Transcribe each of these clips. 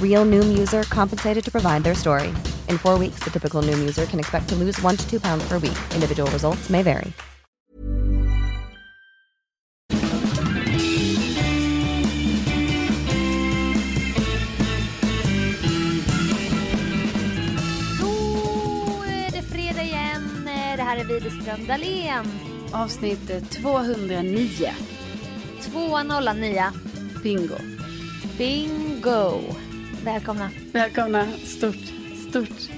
Real Noom user compensated to provide their story. In four weeks, the typical Noom user can expect to lose one to two pounds per week. Individual results may vary. Då är det fredag igen. Det här är Widerström Dahlén. Avsnitt eh, 209. 209. Bingo. Bingo. Välkomna. Välkomna. Stort, stort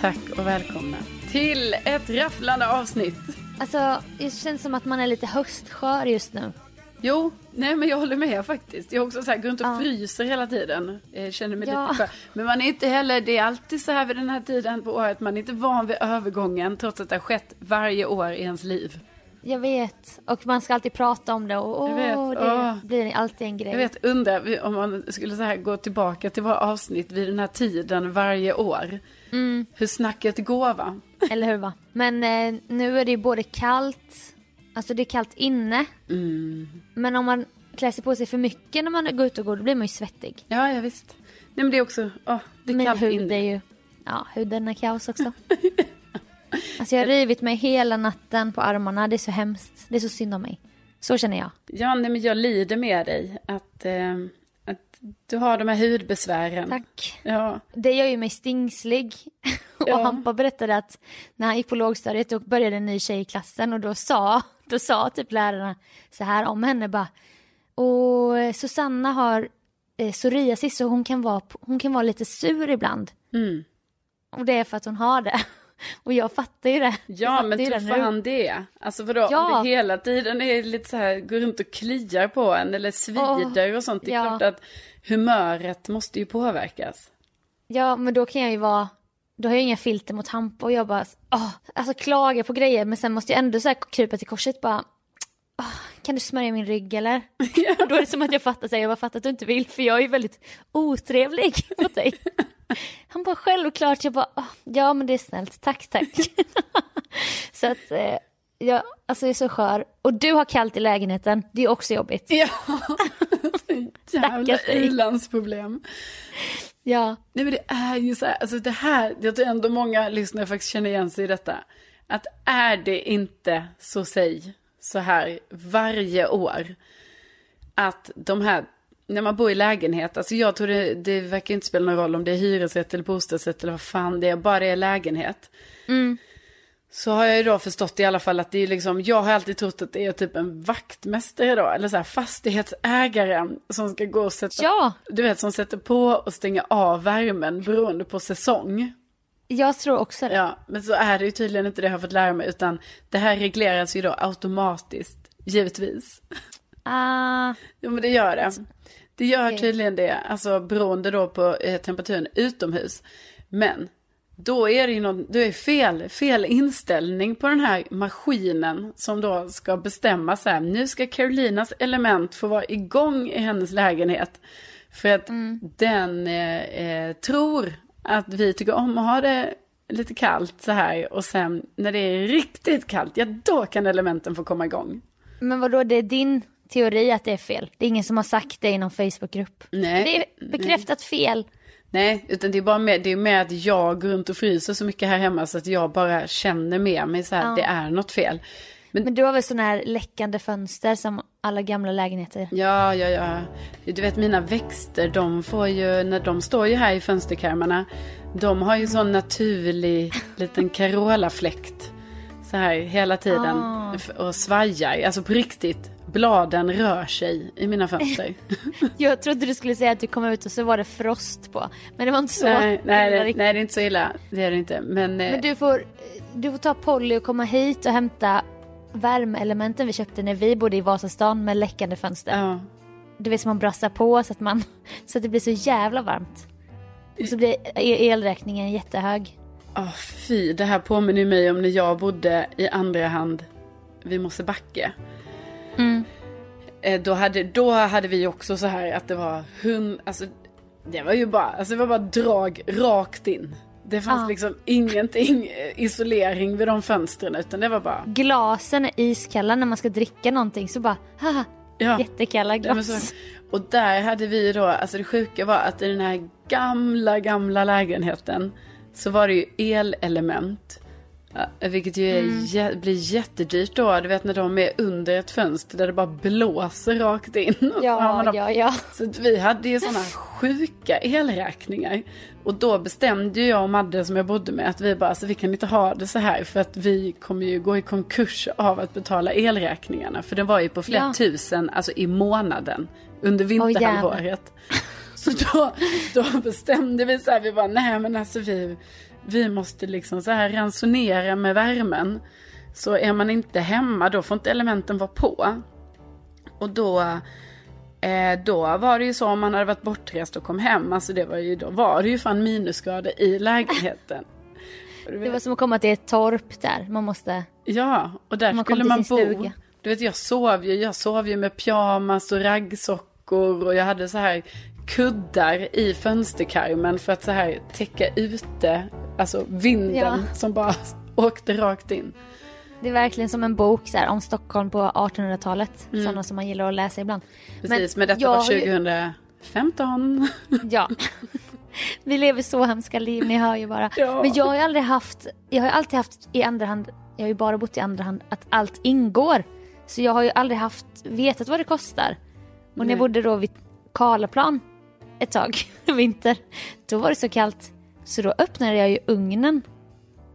tack och välkomna till ett rafflande avsnitt. Alltså, det känns som att man är lite höstskör just nu. Jo, nej men jag håller med faktiskt. Jag också så här, går runt och Ja. fryser hela tiden. Jag känner mig Ja. lite skör. Men man är inte heller, det är alltid så här vid den här tiden på året. Man är inte van vid övergången trots att det har skett varje år i ens liv. Jag vet. Och man ska alltid prata om det och åh, det Åh. blir alltid en grej. Jag vet, undrar om man skulle så här gå tillbaka till våra avsnitt vid den här tiden varje år. Mm. Hur snacket går va? Eller hur va? Men eh, nu är det ju både kallt, alltså det är kallt inne. Mm. Men om man klär sig på sig för mycket när man går ut och går, då blir man ju svettig. Ja, ja visst. Nej men det är också, åh, det är Min kallt hud inne. är ju, ja huden är kaos också. alltså jag har rivit mig hela natten på armarna, det är så hemskt. Det är så synd om mig. Så känner jag. Ja, nej, men jag lider med dig att, eh, att du har de här hudbesvären. Tack. Ja, Det gör ju mig stingslig. och Ja. Hampa berättade att när han gick på lågstadiet då började en ny tjej i klassen och då sa, då sa typ lärarna så här om henne bara och Susanna har eh, psoriasis så hon kan, vara, hon kan vara lite sur ibland. mm. Och det är för att hon har det. Och jag fattar ju det. ja men ju tro det nu. fan det. Alltså vadå, Ja. om det hela tiden är lite så här, går runt och kliar på en eller svider och sånt. Det är ja. klart att humöret måste ju påverkas. Ja, men då kan jag ju vara, då har jag inga filter mot Hampa och jag bara, åh, alltså klagar på grejer men sen måste jag ändå så här krypa till korset bara, åh, kan du smörja min rygg eller? Och då är det som att jag fattar sig, jag bara fattar att du inte vill för jag är ju väldigt otrevlig mot dig. Han bara självklart, jag bara, åh, ja men det är snällt, tack tack. så att, eh, jag, alltså jag är så skör. Och du har kallt i lägenheten, det är också jobbigt. Ja, jävla ilandsproblem. Ja, Nej men det är ju så här, alltså det här, jag tror ändå många lyssnare faktiskt känner igen sig i detta. Att är det inte så säg så här varje år. Att de här när man bor i lägenhet, alltså jag tror det, det verkar inte spela någon roll om det är hyresrätt eller bostadsrätt eller vad fan det är, bara det är lägenhet. Så har jag ju då förstått i alla fall att det är liksom, jag har alltid trott att det är typ en vaktmästare då, eller så här fastighetsägare som ska gå och sätta, Ja. du vet som sätter på och stänger av värmen beroende på säsong. Jag tror också det. Ja, men så är det ju tydligen inte det jag har fått lära mig, utan det här regleras ju då automatiskt, givetvis. Ah, Jo men det gör det. Det gör tydligen det, alltså beroende då på eh, temperaturen utomhus. Men då är det ju någon, det är fel, fel inställning på den här maskinen som då ska bestämma så här, nu ska Carolinas element få vara igång i hennes lägenhet. För att den eh, eh, tror att vi tycker om att ha det lite kallt så här och sen när det är riktigt kallt, ja då kan elementen få komma igång. men vadå, det är din teori att det är fel? Det är ingen som har sagt det i någon Facebookgrupp? Nej. Det är bekräftat fel. Nej, utan det är bara med, det är med att jag går runt och fryser så mycket här hemma så att jag bara känner med mig så här, Ja. det är något fel. Men du har väl sådana här läckande fönster som alla gamla lägenheter? Ja, ja, ja. Du vet mina växter, de får ju, när de står ju här i fönsterkarmarna, de har ju sån naturlig liten Carola-fläkt. Så här hela tiden. Ah. Och svajar, alltså på riktigt. Bladen rör sig i mina fönster. Jag trodde du skulle säga att du kom ut och så var det frost på. Men det var inte så. nej, nej, Det nej, det är inte så illa. Det är det inte. Men, eh, Men du får, du får ta Polly och komma hit och hämta värmeelementen vi köpte när vi bodde i Vasastan med läckande fönster. ja. Du vet som man brassar på så att, man, så att det blir så jävla varmt. Och så blir elräkningen jättehög. Åh fy, det här påminner mig om när jag bodde i andra hand vid Mosebacke. Mm. Eh, Då hade, då hade vi också så här att det var hund, alltså det var ju bara, alltså det var bara drag rakt in. Det fanns Ja. liksom ingenting eh, isolering vid de fönstren utan det var bara, Glasen är iskalla när man ska dricka någonting så bara haha, ja. jättekalla Ja, glas. så, och där hade vi då, alltså det sjuka var att i den här gamla, gamla lägenheten så var det ju elelement. Vilket ju är, jä- blir jättedyrt då, du vet när de är under ett fönster där det bara blåser rakt in. Ja, ja, ja. Så vi hade ju sådana sjuka elräkningar. Och då bestämde ju jag och Madde som jag bodde med att vi bara, alltså vi kan inte ha det så här för att vi kommer ju gå i konkurs av att betala elräkningarna. För den var ju på flera Ja. tusen, alltså i månaden under vinterhalvåret. Så då, då bestämde vi så här, vi bara, nej men alltså vi, vi måste liksom så här ransonera med värmen. Så är man inte hemma då får inte elementen vara på. Och då, eh, då var det ju så om man hade varit bortrest och kom hem, alltså det var ju, då var det ju fan minusgrader i lägenheten. Det var som att komma till ett torp där. Man måste... Ja, och där Man skulle man bo. stuga. Du vet, jag sov ju, jag sov ju med pyjamas och raggsockor och jag hade så här kuddar i fönsterkarmen för att så här täcka ute, alltså vinden Ja. som bara åkte rakt in. Det är verkligen som en bok så här, om Stockholm på 1800-talet. Mm. Sådana som man gillar att läsa ibland. Precis, men, detta jag var har ju- 2015. Ja. Vi lever så hemska liv, ni hör ju bara. Ja. Men jag har ju aldrig haft, jag har ju alltid haft i andra hand, jag har ju bara bott i andra hand, att allt ingår. Så jag har ju aldrig haft, vetat vad det kostar. Och när jag bodde då vid Karlaplan ett tag, vinter, då var det så kallt. Så då öppnade jag ju ugnen.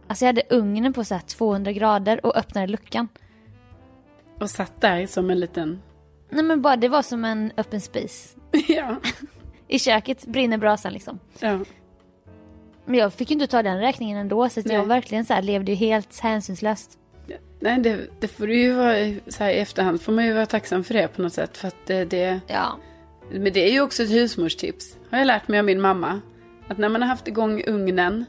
Alltså jag hade ugnen på så här 200 grader och öppnade luckan. Och satt där som en liten... Nej men bara det var som en öppen spis. ja. I köket brinner brasan liksom. ja. Men jag fick ju inte ta den räkningen ändå så jag verkligen så här levde ju helt hänsynslöst. Nej, det, det får du ju vara så här i efterhand får man ju vara tacksam för det på något sätt. För att det, det, Ja. Men det är ju också ett husmorstips. Har jag lärt mig av min mamma. Att när man har haft igång ugnen.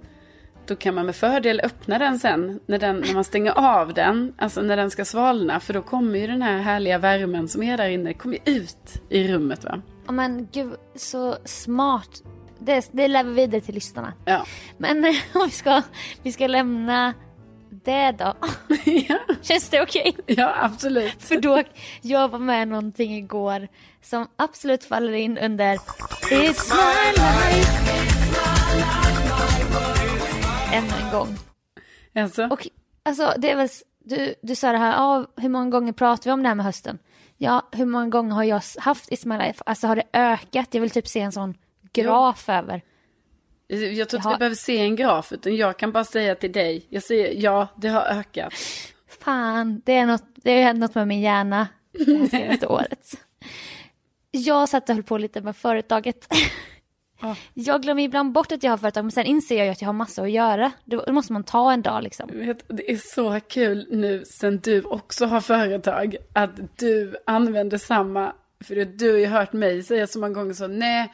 Då kan man med fördel öppna den sen. När, den, när man stänger av den. Alltså när den ska svalna. För då kommer ju den här härliga värmen som är där inne. Kommer ut i rummet va. Ja, Men gud så smart. Det, det lär vi vidare till lyssnarna. Ja. Men om vi ska, vi ska lämna det då. ja. Känns det okej? Ja absolut. För då, jag var med någonting igår som absolut faller in under It's my life. Ännu en gång. Alltså. Och alltså det är väl, du, du sa det här, ah, hur många gånger pratar vi om det här med hösten? Ja, hur många gånger har jag haft It's My Life? Alltså har det ökat? Jag vill typ se en sån graf över. Jag tror inte vi behöver se en graf, utan jag kan bara säga till dig, jag säger ja, det har ökat. Fan, det är något, det har hänt något med min hjärna det senaste året. Jag satt och höll på lite med företaget. Jag glömmer ibland bort att jag har företag men sen inser jag ju att jag har massor att göra. Då måste man ta en dag liksom. Vet, det är så kul nu sen du också har företag, att du använder samma, för du har ju hört mig säga så många gånger så, nej,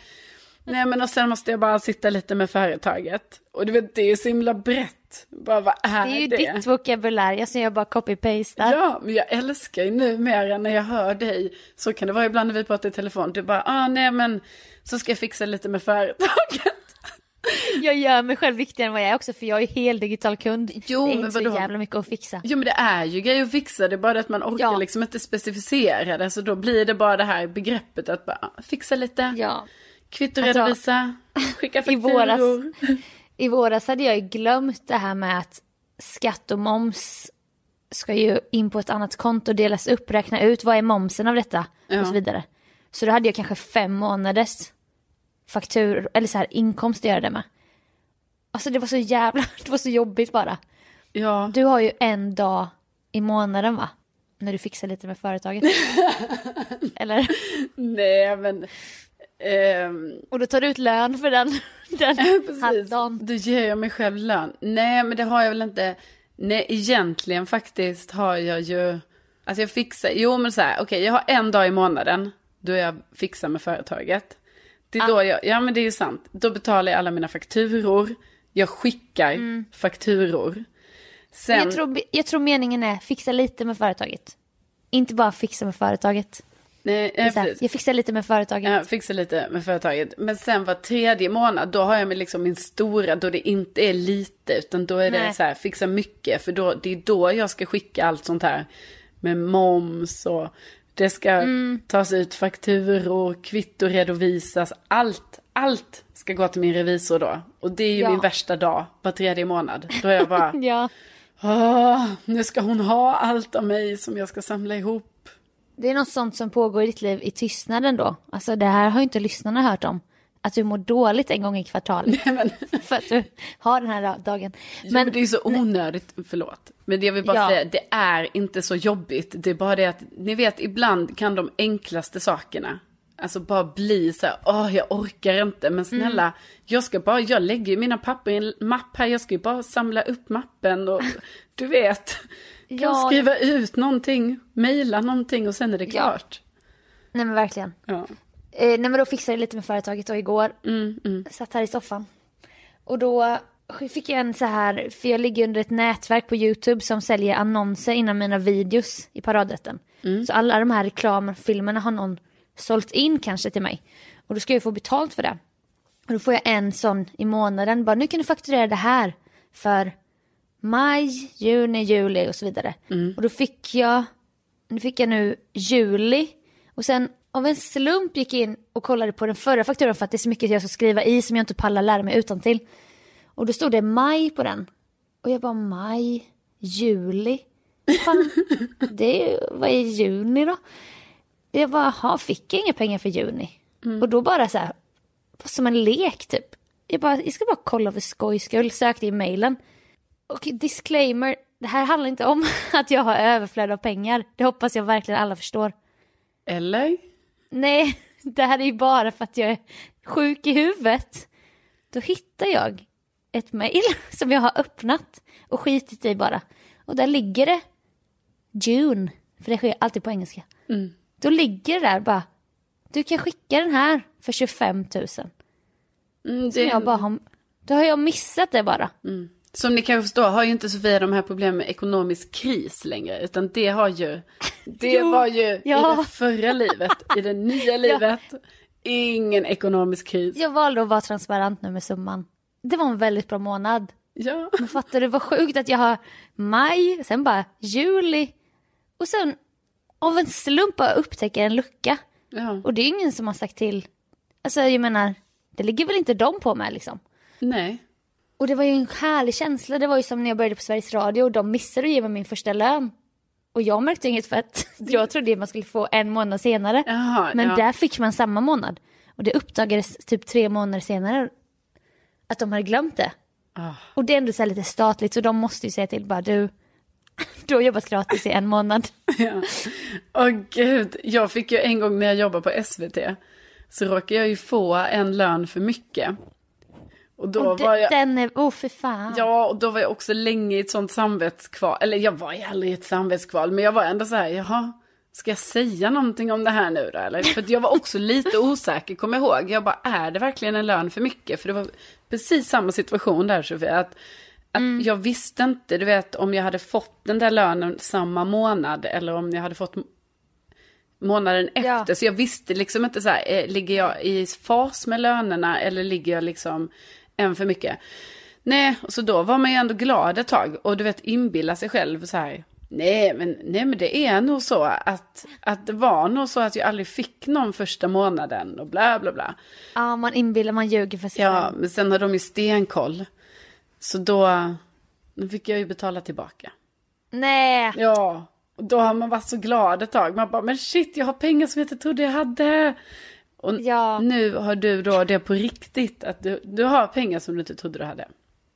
nej men och sen måste jag bara sitta lite med företaget. Och du vet, det är ju så himla brett. Bara vad är Det är ju det? ditt vokabulär, jag ser jag bara copy-pastar. Ja, men jag älskar ju numera när jag hör dig. Så kan det vara ibland när vi pratar i telefon. Du bara, ah nej men så ska jag fixa lite med företaget. Jag gör mig själv viktigare än vad jag är också för jag är helt digital kund. Jo, det är inte så vadå? jävla mycket att fixa. Jo men det är ju grejer att fixa, det är bara det att man orkar Ja. liksom inte specificera det. Så då blir det bara det här begreppet att bara ah, fixa lite, Ja. kvittoredovisa, skicka I våras- fakturor. I våras hade jag ju glömt det här med att skatt och moms ska ju in på ett annat konto, delas upp, räkna ut vad är momsen av detta Ja. och så vidare. Så då hade jag kanske fem månaders faktur, eller så här inkomst att göra det med. Alltså det var så jävla, det var så jobbigt bara. Ja, Du har ju en dag i månaden va? När du fixar lite med företaget. eller? nej men. Ehm, Och då tar du ut lön för den, den Precis, dagen. då ger jag mig själv lön. Nej, men det har jag väl inte. Nej, egentligen faktiskt har jag ju, alltså jag fixar, jo men så här, okej, jag har en dag i månaden då jag fixar med företaget. Det är då jag, ja men det är ju sant, då betalar jag alla mina fakturor, jag skickar fakturor. Sen, Jag tror, jag tror meningen är fixa lite med företaget. Inte bara fixa med företaget. Nej, Det nej, så här, jag fixar lite med företaget. Jag fixar lite med företaget. Men sen var tredje månad, då har jag med liksom min stora, då det inte är lite, utan då är det Nej. så här, fixa mycket. För då, det är då jag ska skicka allt sånt här med moms och det ska Mm. tas ut fakturor, kvitto redovisas, allt, allt ska gå till min revisor då. Och det är ju Ja. min värsta dag, var tredje månad. Då är jag bara, Ja, nu ska hon ha allt av mig som jag ska samla ihop. Det är något sånt som pågår i ditt liv i tystnaden då. Alltså det här har ju inte lyssnarna hört om. Att du mår dåligt en gång i kvartalet. för att du har den här dagen. Men, men det är så onödigt, förlåt. Men det jag vill bara Ja. säga, det är inte så jobbigt. Det är bara det att, ni vet, ibland kan de enklaste sakerna, alltså bara bli så här, åh jag orkar inte, men snälla, Mm. jag ska bara, jag lägger ju mina papper i en mapp här, jag ska ju bara samla upp mappen och du vet, kan Ja. skriva ut någonting, mejla någonting och sen är det klart. Nej men verkligen. Ja. Eh, nej men då fixade jag lite med företaget och igår. Mm, mm. Satt här i soffan. Och då fick jag en så här, för jag ligger under ett nätverk på YouTube som säljer annonser innan mina videos i paradrätten. Så alla de här reklamfilmerna har någon sålt in kanske till mig. Och då ska jag få betalt för det. Och då får jag en sån i månaden, bara nu kan du fakturera det här för maj, juni, juli och så vidare. Och då fick jag, nu fick jag nu juli och sen av en slump gick jag in och kollade på den förra fakturan för att det är så mycket jag ska skriva i som jag inte pallar lära mig utan till. Och då stod det maj på den. Och jag bara maj, juli. Fan, det vad är juni då? Jag bara, jaha, fick jag inga pengar för juni? Och då bara så här, som en lek typ. Jag bara, jag ska bara kolla för skojs skull, sökte i mailen. Och disclaimer, det här handlar inte om att jag har överflöd av pengar. Det hoppas jag verkligen alla förstår. Eller? Nej, det här är ju bara för att jag är sjuk i huvudet. Då hittar jag ett mail som jag har öppnat och skitit i bara. Och där ligger det June, för det sker alltid på engelska. Då ligger det där bara, du kan skicka den här för 25 000. Mm, det, jag bara har, då har jag missat det bara. Som ni kanske förstår har ju inte Sofia de här problemen med ekonomisk kris längre. Utan det har ju, det Jo, var ju i ja. det förra livet. I det nya livet, ingen ekonomisk kris. Jag valde att vara transparent nu med summan. Det var en väldigt bra månad. Ja. Men fattar du vad sjukt att jag har maj, sen bara juli och sen av en slump bara upptäcker en lucka. ja. Och det är ingen som har sagt till. Alltså jag menar, det ligger väl inte de på med liksom. Nej. Och det var ju en härlig känsla. Det var ju som när jag började på Sveriges Radio och de missade att ge mig min första lön. Och jag märkte inget för att jag trodde man skulle få en månad senare. Jaha, Men ja. där fick man samma månad. Och det uppdagades typ tre månader senare att de hade glömt det. Ah. Och det är ändå så lite statligt så de måste ju säga till bara du, du har jobbat gratis i en månad. Ja. Åh gud, jag fick ju en gång när jag jobbade på SVT. Så råkade jag ju få en lön för mycket. Och då Och var jag... den är, oh för fan. Ja, och då var jag också länge i ett sånt samvetskval. Eller jag var ju aldrig i ett samvetskval, men jag var ändå så här, jaha, ska jag säga någonting om det här nu då? Eller? För jag var också lite osäker, jag ihåg. Jag bara, är det verkligen en lön för mycket? För det var precis samma situation där, Sofia. Att, att jag visste inte, du vet, om jag hade fått den där lönen samma månad eller om jag hade fått månaden Ja. efter. Så jag visste liksom inte så här, eh, ligger jag i fas med lönerna eller ligger jag liksom en för mycket? Nej, och så då var man ju ändå glad ett tag och du vet inbilla sig själv så här. Nej men, nej, men det är nog så att, att det var nog så att jag aldrig fick någon första månaden och bla bla bla. Ja, man inbillar, man ljuger för sig Ja, men sen har de ju stenkoll. Så då, då fick jag ju betala tillbaka. Nej, Ja, och då har man varit så glad ett tag. Man bara, men shit, jag har pengar som jag inte trodde jag hade. Och Ja. nu har du då det på riktigt, att du, du har pengar som du inte trodde du hade.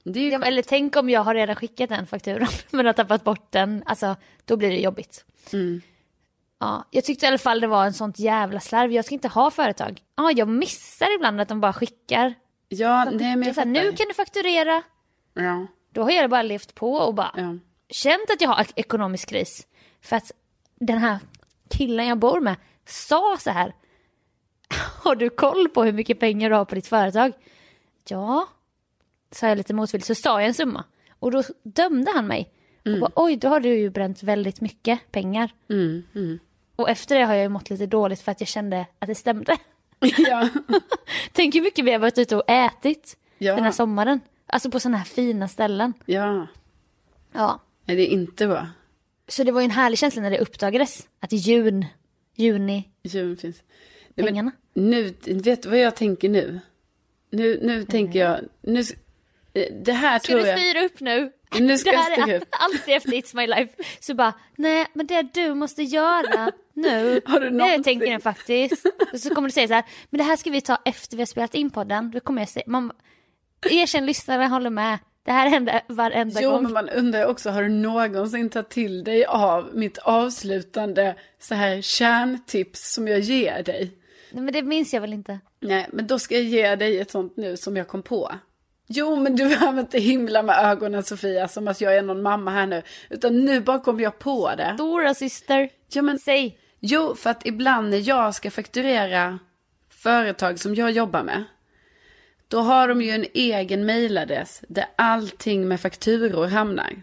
Ja, eller tänk om jag har redan skickat den fakturan men har tappat bort den. Alltså, då blir det jobbigt. Mm. Ja, jag tyckte i alla fall det var en sånt jävla slarv. Jag ska inte ha företag. Ja, jag missar ibland att de bara skickar. Ja, nej men jag så här, nu kan du fakturera. Ja, Då har jag bara levt på och bara ja. känt att jag har ekonomisk kris. För att den här killen jag bor med sa så här. Har du koll på hur mycket pengar du har på ditt företag? Ja, sa jag lite motvilligt. Så sa jag en summa. Och då dömde han mig. Och bara, oj, då har du ju bränt väldigt mycket pengar. Mm, mm. Och efter det har jag ju mått lite dåligt för att jag kände att det stämde. ja. Tänk hur mycket vi har varit ute och ätit Ja. den här sommaren. Alltså på sådana här fina ställen. ja. Ja. Nej, det är inte bra. Så det var ju en härlig känsla när det uppdagades att i jun, juni, Djuren finns. Men pengarna. nu, vet du vad jag tänker nu? Nu, nu tänker jag, nu, eh, det här Ska tror du jag. styra upp nu? Nu ska det jag här styra är upp. alltid efter It's My Life. Så bara, nej men det du måste göra nu, Har du det någonting? tänker jag faktiskt. Och så kommer du säga så här, men det här ska vi ta efter vi har spelat in podden. Då kommer jag säga, man, erkänn lyssnare håller med. Det här händer varenda Jo, gång. men man undrar också, har du någonsin tagit till dig av mitt avslutande så här kärntips som jag ger dig? Nej, men det minns jag väl inte. Nej, men då ska jag ge dig ett sånt nu som jag kom på. Jo, men du behöver inte himla med ögonen Sofia, som att jag är någon mamma här nu. Utan nu bara kom jag på det. Stora syster, Ja, men, säg. jo, för att ibland när jag ska fakturera företag som jag jobbar med. Då har de ju en egen mailadress där allting med fakturor hamnar.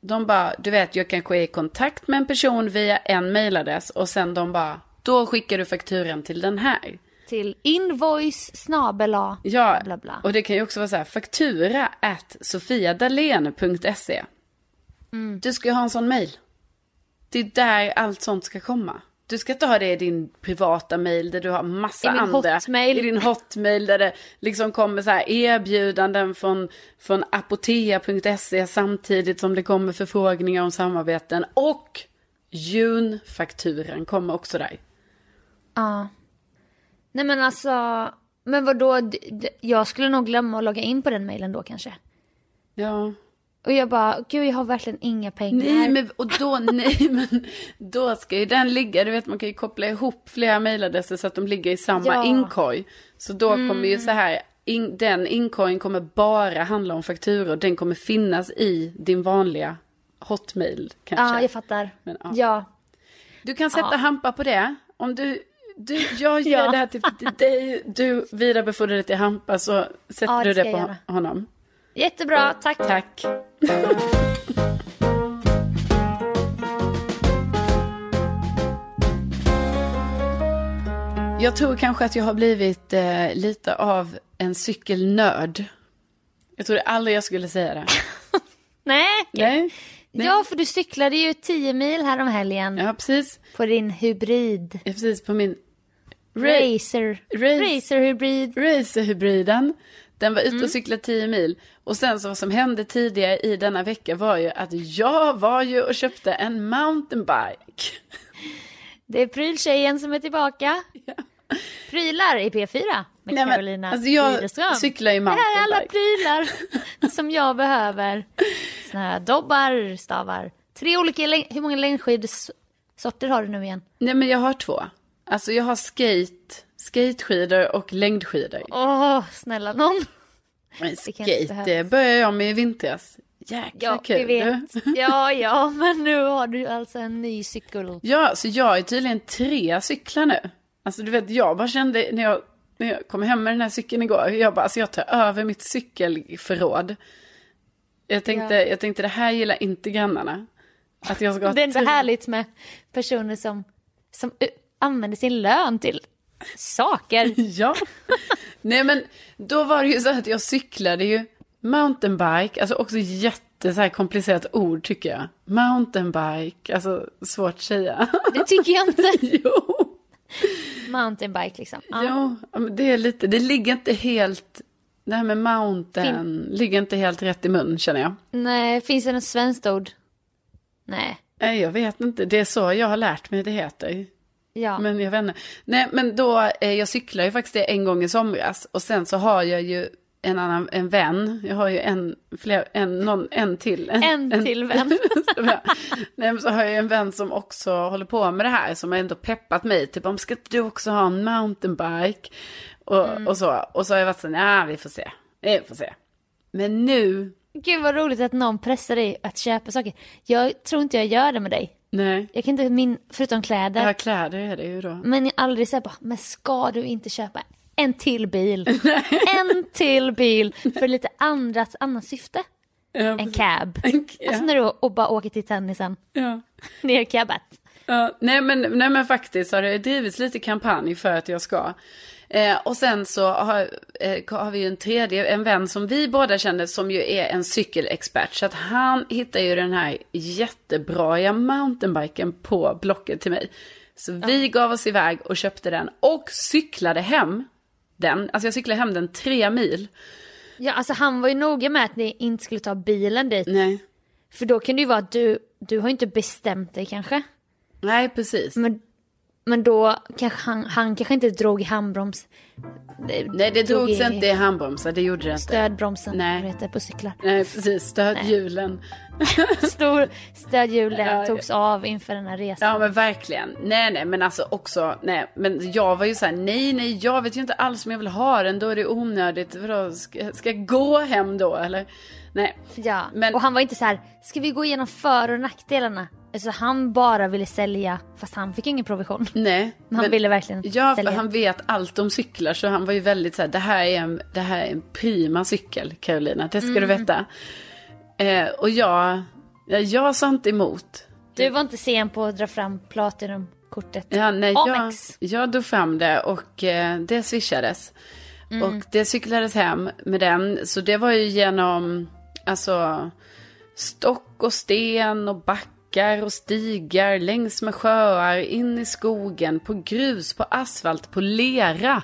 De bara, du vet, jag kanske är i kontakt med en person via en mailadress och sen de bara, då skickar du fakturan till den här. Till invoice snabel A. Ja, Bla, bla. och det kan ju också vara så här, faktura at sofiadalen.se. Mm. Du ska ju ha en sån mail. Det är där allt sånt ska komma. Du ska inte ha det i din privata mail där du har massa I andra. hotmail. I din hotmail där det liksom kommer så här erbjudanden från, från apotea.se samtidigt som det kommer förfrågningar om samarbeten. Och June-fakturan kommer också där. Ja. Nej men alltså, men vadå, jag skulle nog glömma att logga in på den mailen då kanske. Ja. Och jag bara, gud jag har verkligen inga pengar. Nej, men, och då, nej, men då ska ju den ligga, du vet man kan ju koppla ihop flera mailadresser så att de ligger i samma Ja. inkorg. Så då kommer ju så här, in, den inkorgen kommer bara handla om fakturor, den kommer finnas i din vanliga hotmail kanske. Ja, jag fattar. Men, ja. ja. Du kan sätta Ja. hampa på det. Om du, du jag ger Ja. det här till till dig, du vidarebefordrar det till Hampa så sätter Ja, det du det på göra. honom. Jättebra, tack. Tack. Jag tror kanske att jag har blivit eh, lite av en cykelnörd. Jag trodde aldrig jag skulle säga det. Nej. Nej? Nej. Ja, för du cyklade ju 10 mil här om helgen Ja, precis. på din hybrid. Ja, precis på min Racer. Race- Racer hybrid. racerhybriden. Den var ute och cyklade 10 mil. Och sen så vad som hände tidigare i denna vecka var ju att jag var ju och köpte en mountainbike. Det är pryltjejen som är tillbaka. Prylar i P4 med Nej, men, Carolina alltså jag Widerström. cyklar ju Det här är alla mountainbike. prylar som jag behöver. Såna här dobbar, stavar. Tre olika, hur många längdskidsorter har du nu igen? Nej men jag har två. Alltså jag har skate, skateskidor och längdskidor. Åh, snälla någon. Men skate, det började jag med i vintras. Jäkla Ja, kul. vi vet. Ja, ja, men nu har du alltså en ny cykel. Ja, så jag är tydligen tre cyklar nu. Alltså du vet, jag bara kände när jag, när jag kom hem med den här cykeln igår. Jag bara, alltså jag tar över mitt cykelförråd. Jag tänkte, Ja. jag tänkte det här gillar inte grannarna. Att jag ska ha Det är inte härligt med personer som, som använder sin lön till saker. Ja. Nej men då var det ju så att jag cyklade ju mountainbike, alltså också jätte så här komplicerat ord tycker jag. Mountainbike, alltså svårt att säga. Det tycker jag inte. jo. Mountainbike liksom. Ja. Ja, det är lite, det ligger inte helt, det här med mountain ligger inte helt rätt i mun känner jag. Nej, finns det något svenskt ord? Nej. Nej, jag vet inte, det är så jag har lärt mig det heter. Ja. Men jag vet inte. Nej, men då, eh, jag cyklar ju faktiskt det en gång i somras. Och sen så har jag ju en annan, en vän. Jag har ju en, fler, en, någon, en till. En till vän. Nej, men så har jag en vän som också håller på med det här. Som har ändå peppat mig. Typ om ska du också ha en mountainbike? Och, Mm. och så. Och så har jag varit så ja vi får se. Vi får se. Men nu, Gud vad roligt att någon pressar dig att köpa saker. Jag tror inte jag gör det med dig. Nej. Jag kan inte min, förutom kläder. Har kläder är det ju då. Men jag aldrig säger bara, men ska du inte köpa en till bil? en till bil för lite andras, annat syfte. Ja, En cab. En- Alltså ja. när du och bara åker till tennisen. ja. Har cabbat. Ja, nej, men, nej men faktiskt har det drivits lite kampanj för att jag ska. Eh, och sen så har, eh, har vi ju en tredje, en vän som vi båda känner som ju är en cykelexpert. Så att han hittar ju den här jättebra mountainbiken på Blocket till mig. Så vi gav oss iväg och köpte den och cyklade hem den. Alltså jag cyklade hem den tre mil. Ja, alltså han var ju noga med att ni inte skulle ta bilen dit. Nej, För då kan det ju vara att du, du har inte bestämt dig kanske. nej precis. Men, men då kanske han, han kanske inte drog i handbroms. Nej, det drog drogs i inte i handbromsar, det gjorde det inte. Stödbromsen, Nej. heter på cyklar. Nej, precis. Stödhjulen. Stor stödhjulen Ja, togs av inför den här resan. Ja men verkligen. Nej nej men alltså också, nej men jag var ju så här, nej nej jag vet ju inte alls om jag vill ha den, då är det onödigt. Vadå, ska, ska jag gå hem då eller? Nej. Ja, Men- och han var inte så här, ska vi gå igenom för och nackdelarna? Alltså han bara ville sälja, fast han fick ingen provision. Nej. Men han ville verkligen Ja för sälja. han vet allt om cyklar så han var ju väldigt så här, det här är en, det här är en prima cykel Carolina, det ska Mm. du veta. Eh, och jag, ja, jag sa inte emot. Du var inte sen på att dra fram Platinum-kortet. Ja, nej, jag, Amex. jag drog fram det och eh, det swishades. Mm. Och det cyklades hem med den. Så det var ju genom alltså, stock och sten och backar och stigar längs med sjöar, in i skogen, på grus, på asfalt, på lera.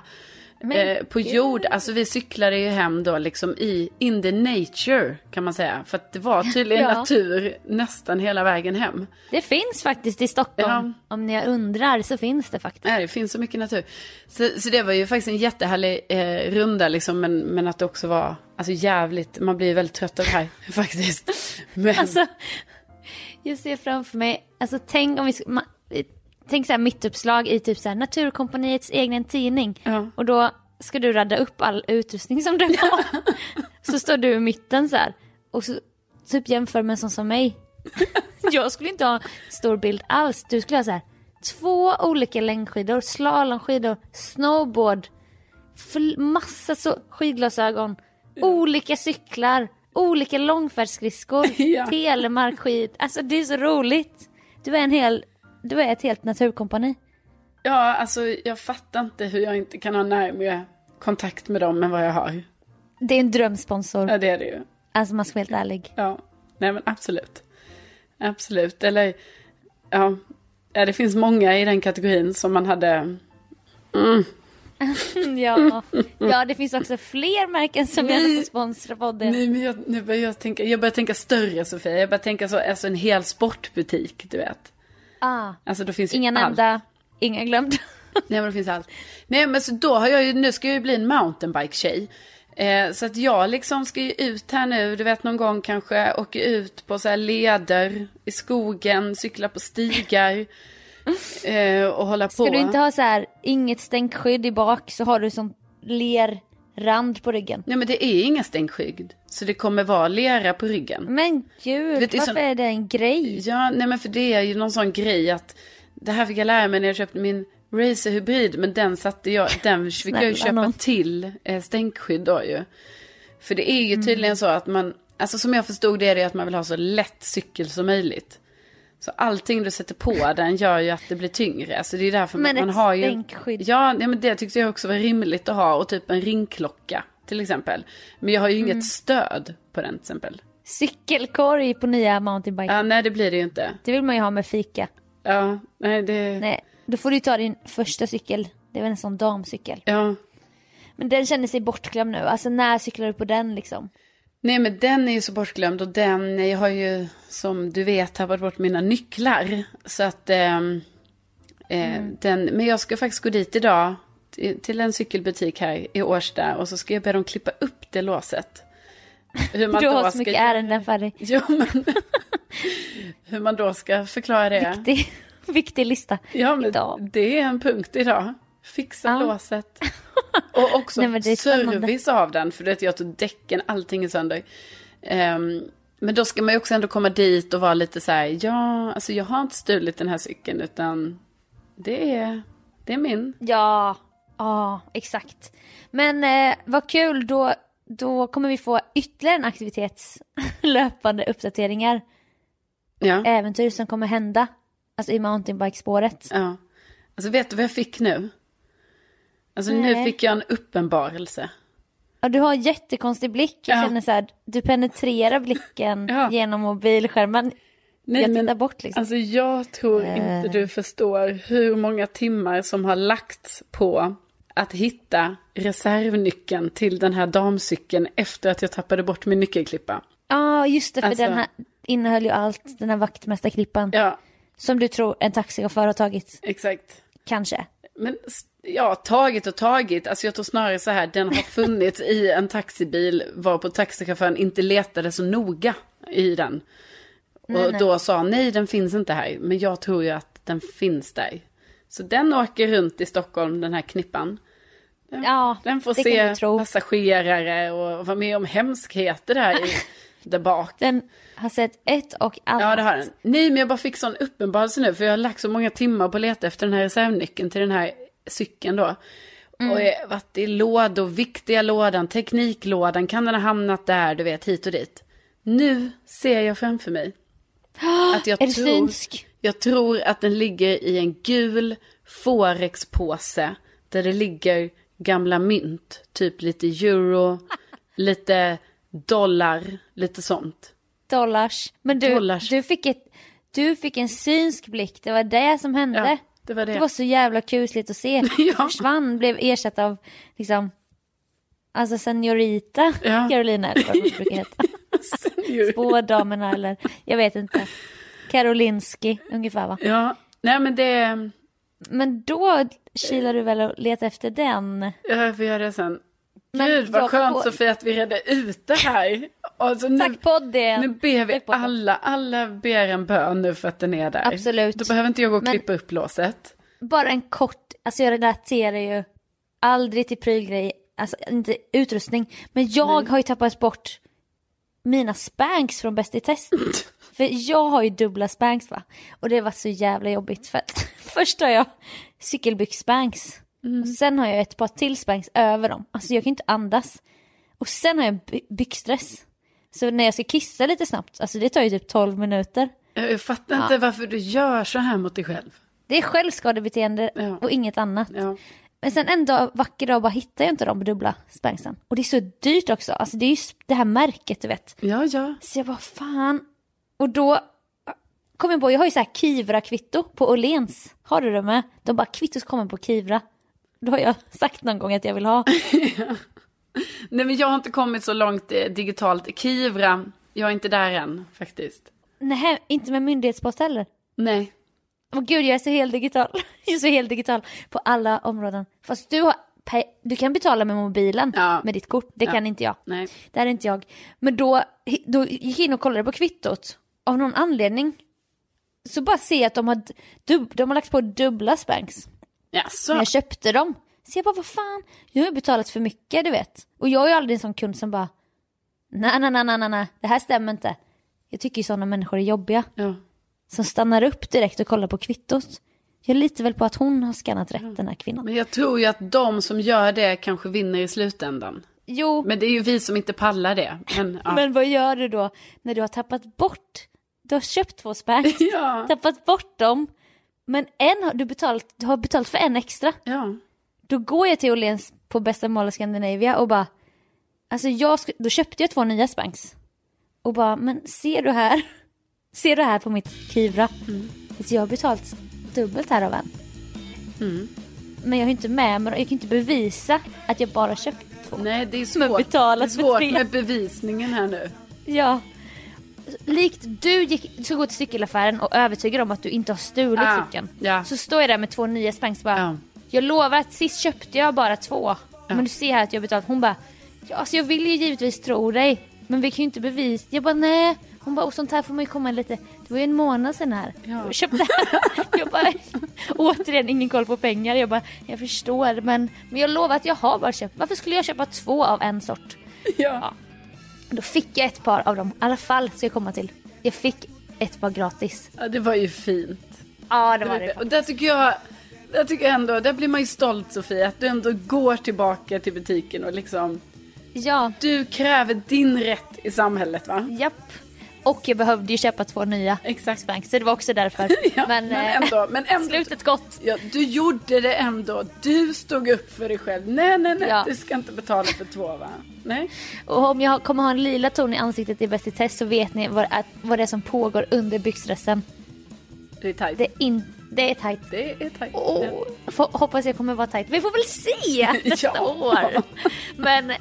Eh, på jord, alltså vi cyklade ju hem då liksom i in the nature kan man säga. För att det var tydligen Ja. natur nästan hela vägen hem. Det finns faktiskt i Stockholm. Om ni undrar så finns det faktiskt. Nej, det finns så mycket natur. Så, så det var ju faktiskt en jättehärlig eh, runda liksom, men, men att det också var alltså, jävligt, man blir väldigt trött av det här faktiskt. Men, Alltså, jag ser framför mig, alltså tänk om vi, sk- ma, tänk så här mittuppslag i typ så här Naturkompaniets egen tidning. Ja. Och då ska du radda upp all utrustning som du har. så står du i mitten så här. Och så typ jämför med en sån som mig. jag skulle inte ha stor bild alls. Du skulle ha så här två olika längdskidor, slalomskidor, snowboard, massa så skidglasögon, olika cyklar, olika långfärdsskridskor, Ja. telemarkskid. Alltså det är så roligt. Du är en hel, du är ett helt naturkompani. ja, alltså jag fattar inte hur jag inte kan ha närmare kontakt med dem än vad jag har. Det är en drömsponsor. Ja, det är det ju. Alltså man ska vara helt ärlig. Ja, nej men absolut. Absolut, eller ja, ja det finns många i den kategorin som man hade, mm, ja. ja, det finns också fler märken som Nej. gärna får sponsra podden. Nej, men jag, nu börjar jag tänka, jag börjar tänka större Sofia. Jag börjar tänka så, alltså en hel sportbutik, du vet. Ah, Alltså då finns inga nämnda, inga glömda. Nej men det finns allt. Nej men så då har jag ju, nu ska jag ju bli en mountainbike-tjej. Eh, så att jag liksom ska ju ut här nu, du vet någon gång kanske, åka ut på så här leder i skogen, cykla på stigar. eh, och hålla på. Ska du inte ha så här, inget stänkskydd i bak så har du som lerrand på ryggen. Nej men det är inga stänkskydd. Så det kommer vara lera på ryggen. Men gud, Vet varför så- är det en grej? Ja, nej men för det är ju någon sån grej att det här fick jag lära mig när jag köpte min Racer Hybrid, men den satte jag, den fick jag ju Snälla köpa nån. till eh, stänkskydd då ju. För det är ju Mm. tydligen så att man, alltså som jag förstod det är det att man vill ha så lätt cykel som möjligt. Så allting du sätter på den gör ju att det blir tyngre. Alltså det är därför Men man ett har ju... stänkskydd. Ja, men det tyckte jag också var rimligt att ha. Och typ en ringklocka till exempel. Men jag har ju Mm. inget stöd på den till exempel. Cykelkorg på nya mountainbike. Ja, nej det blir det ju inte. Det vill man ju ha med fika. Ja, nej det... Nej, då får du ta din första cykel. Det är väl en sån damcykel. Ja. Men den känner sig bortglömd nu. Alltså när cyklar du på den liksom? Nej men den är ju så bortglömd och den, jag har ju som du vet tappat bort mina nycklar. Så att, ehm, eh, den, men jag ska faktiskt gå dit idag till, en cykelbutik här i Årsta och så ska jag be dem klippa upp det låset. Hur Du då har så ska- mycket ärenden färdig. Ja men, hur man då ska förklara det. Viktig, viktig lista Ja men idag. det är en punkt idag. Fixa Ja. låset. Och också Nej, service av den. För du vet, jag tog däcken, allting är sönder. Ehm, men då ska man ju också ändå komma dit och vara lite så här, ja, alltså jag har inte stulit den här cykeln utan det är, det är min. Ja, ja exakt. Men eh, vad kul, då, då kommer vi få ytterligare en aktivitets löpande uppdateringar. Ja, Äventyr som kommer hända. Alltså i mountainbikespåret. ja. Alltså vet du vad jag fick nu? Alltså nu Nej. fick jag en uppenbarelse. Ja, du har en jättekonstig blick. Jag Ja. känner så här, du penetrerar blicken Ja. genom mobilskärmen. Nej, jag men- tittar bort liksom. Alltså jag tror Eh. inte du förstår hur många timmar som har lagts på att hitta reservnyckeln till den här damcykeln efter att jag tappade bort min nyckelklippa. Ja, just det, för Alltså- den här innehöll ju allt, den här vaktmästarklippan. Ja, Som du tror en taxichaufför har tagit, exakt. kanske. Men ja, tagit och tagit. Alltså jag tror snarare så här, den har funnits i en taxibil varpå taxichauffören inte letade så noga i den. Och då sa nej, den finns inte här. Men jag tror ju att den finns där. Så den åker runt i Stockholm, den här knippan. Ja, Den får se passagerare och vara med om hemskheter där, i, där bak. Den har sett ett och annat. Ja, det har den. Nej, men jag bara fick sån uppenbarelse nu, för jag har lagt så många timmar på att leta efter den här reservnyckeln till den här cykeln då. Mm. Och jag har varit i lådor, viktiga lådan, tekniklådan, kan den ha hamnat där, du vet, hit och dit. Nu ser jag framför mig att jag Är tror, jag tror att den ligger i en gul forexpåse där det ligger gamla mynt, typ lite euro, lite dollar, lite sånt. Dollars. Men du, Dollars. du, fick ett, du fick en synsk blick, det var det som hände. Ja, det var det. Det var så jävla kusligt att se. Ja. Försvann, blev ersatt av liksom, alltså seniorita Ja. Carolina eller vad det brukar heta. Spådamerna eller, jag vet inte. Karolinski ungefär va? Ja, nej men det, Men då kilar du väl och letar efter den? jag får göra det sen. Men Gud vad skönt får- Sofia att vi redde ut det här. Alltså, nu, Tack podden! nu ber vi alla, alla ber en bön nu för att den är där. Absolut. Då behöver inte jag gå och Men- klippa upp låset. Bara en kort, alltså jag relaterar ju aldrig till prylgrej, alltså inte utrustning. Men jag har ju tappat bort mina spanks från Bäst i test. För jag har ju dubbla spanks va. Och det var så jävla jobbigt för att först har jag cykelbyx-spanks. Och sen har jag ett par till spanks över dem. Alltså jag kan inte andas. Och sen har jag by- byxdress. Så när jag ska kissa lite snabbt, alltså det tar ju typ 12 minuter. Jag fattar inte varför du gör så här mot dig själv. Det är självskadebeteende Ja. och inget annat. Ja. Men sen en dag, vacker dag bara hittar jag inte de dubbla spanksen. Och det är så dyrt också. Alltså det är ju det här märket du vet. Ja, ja. Så jag bara fan. Och då kom jag på, jag har ju så här Kivra-kvitto på Åhléns. Har du det med? De bara kvittot kommer på Kivra. Då har jag sagt någon gång att jag vill ha. Nej men jag har inte kommit så långt eh, digitalt. Kivra, jag är inte där än faktiskt. Nej, inte med myndighetspost heller. Nej. Åh gud, jag är så helt digital. Jag är så helt digital på alla områden. Fast du, har, du kan betala med mobilen Ja. med ditt kort. Det Ja. kan inte jag. Nej. Det är inte jag. Men då, då gick jag in och kollade på kvittot. Av någon anledning. Så bara se att de har, dub, de har lagt på dubbla spanks. Jaså? När jag köpte dem. Så jag bara, vad fan, jag har ju betalat för mycket, du vet. Och jag är ju aldrig en sån kund som bara, nej, nej, nej, nej, nej, det här stämmer inte. Jag tycker ju sådana människor är jobbiga. Ja. Som stannar upp direkt och kollar på kvittot. Jag litar väl på att hon har skannat rätt, den här kvinnan. Men jag tror ju att de som gör det kanske vinner i slutändan. Jo, Men det är ju vi som inte pallar det. Men, ja. men vad gör du då när du har tappat bort, du har köpt två Ja. tappat bort dem, men en har du betalat, du har betalat för en extra. ja. Då går jag till Åhléns på bästa Mall of Scandinavia och bara, alltså jag, då köpte jag två nya spanks. Och bara, men ser du här, ser du här på mitt Kivra? Alltså jag har betalat dubbelt här av en. Men jag har inte med mig, jag kan inte bevisa att jag bara köpt två. Nej, det är Men svårt, betalat det är svårt med bevisningen här nu. Ja. Likt du gick, ska gå till cykelaffären och övertyga dem att du inte har stulit Ah, cykeln. ja. Så står jag där med två nya spanks bara. Ja. Jag lovar att sist köpte jag bara två. Men du ser här att jag betalat. Hon bara, ja, alltså jag vill ju givetvis tro dig. Men vi kan ju inte bevisa. Jag bara nej. Hon bara, och sånt här får man ju komma lite. Det var ju en månad sedan här. Ja. Jag köpte Jag bara, återigen ingen koll på pengar. Jag bara, jag förstår men, men jag lovar att jag har bara köpt. Varför skulle jag köpa två av en sort? Ja. Då fick jag ett par av dem. I alla fall ska jag komma till. Jag fick ett par gratis. ja, det var ju fint. Ja det var det. Och där tycker jag, där tycker jag ändå, där blir man ju stolt Sofia, att du ändå går tillbaka till butiken och liksom, Ja, du kräver din rätt i samhället va? japp. Och jag behövde ju köpa två nya Exakt. spanks så det var också därför. Ja, men men eh, ändå, men ändå. slutet gott. Ja, du gjorde det ändå. Du stod upp för dig själv. Nej, nej, nej. Ja. Du ska inte betala för två, va? Nej. Och om jag kommer ha en lila ton i ansiktet i Bäst i test så vet ni vad, att, vad det är som pågår under byxdressen. Det är tajt. Det är, in, det är tajt. Det är tajt. Oh, hoppas jag kommer vara tajt. Vi får väl se nästa Ja. år. Men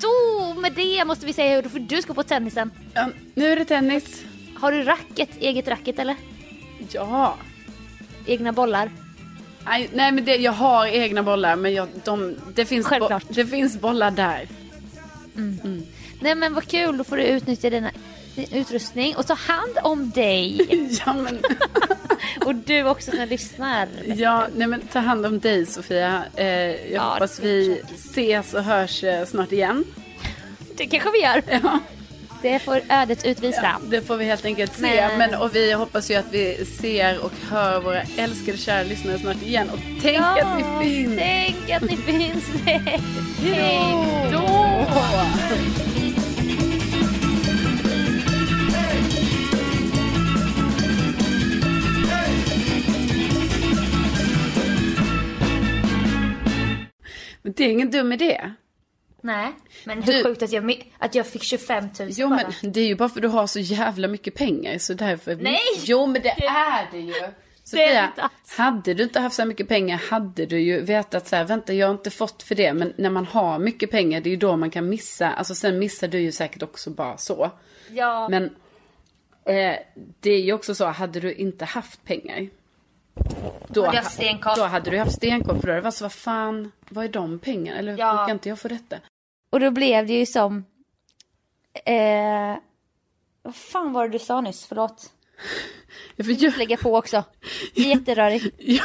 då med det måste vi säga hur för du ska på tennisen. Ja, nu är det tennis. Har du racket, eget racket eller? Ja. Egna bollar? Nej, nej men det, jag har egna bollar, men jag, de, det, finns bo, det finns bollar där. Nej men vad kul, då får du utnyttja dina, din utrustning och ta hand om dig. Ja, men, Och du också som lyssnar. ja, nej, men ta hand om dig, Sofia. Eh, jag Ja, hoppas vi ses och hörs eh, snart igen. Det kanske vi gör. Ja. Det får ödet utvisa. Det får vi helt enkelt se. Men- Men, och vi hoppas ju att vi ser och hör våra älskade kära lyssnare snart igen. Och tänk Ja, att ni finns! Tänk att ni finns. Hej då! Men det är ingen dum idé. Nej, men hur Du- sjukt att jag, att jag fick 25 000 Jo bara. men det är ju bara för att du har så jävla mycket pengar så därför... Nej! Jo men det är det ju! Sofia, hade du inte haft så mycket pengar hade du ju vetat så här, vänta jag har inte fått för det. Men när man har mycket pengar det är ju då man kan missa. Alltså sen missar du ju säkert också bara så. Ja, Men eh, det är ju också så, hade du inte haft pengar. Då, hade då hade du haft stenkoll för det varit så, vad fan, vad är de pengarna? Eller Ja. kan inte jag få detta? Och då blev det ju som... Eh, vad fan var det du sa nyss? Förlåt. Ja, för jag, Lägga på också. Jag är jätterörig. jag,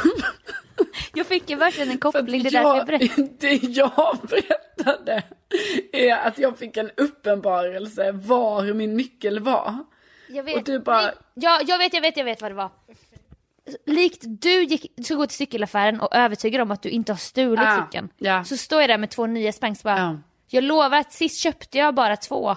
Jag fick ju verkligen en koppling. Det att är därför jag det jag berättade är att jag fick en uppenbarelse var min nyckel var. Jag vet. Och du bara- ja, jag vet, jag vet, jag vet vad det var. Likt du gick, du ska gå till cykelaffären och övertyga dem att du inte har stulit Ah, cykeln. ja. Så står jag där med två nya spanks bara. Ja. Jag lovar att sist köpte jag bara två.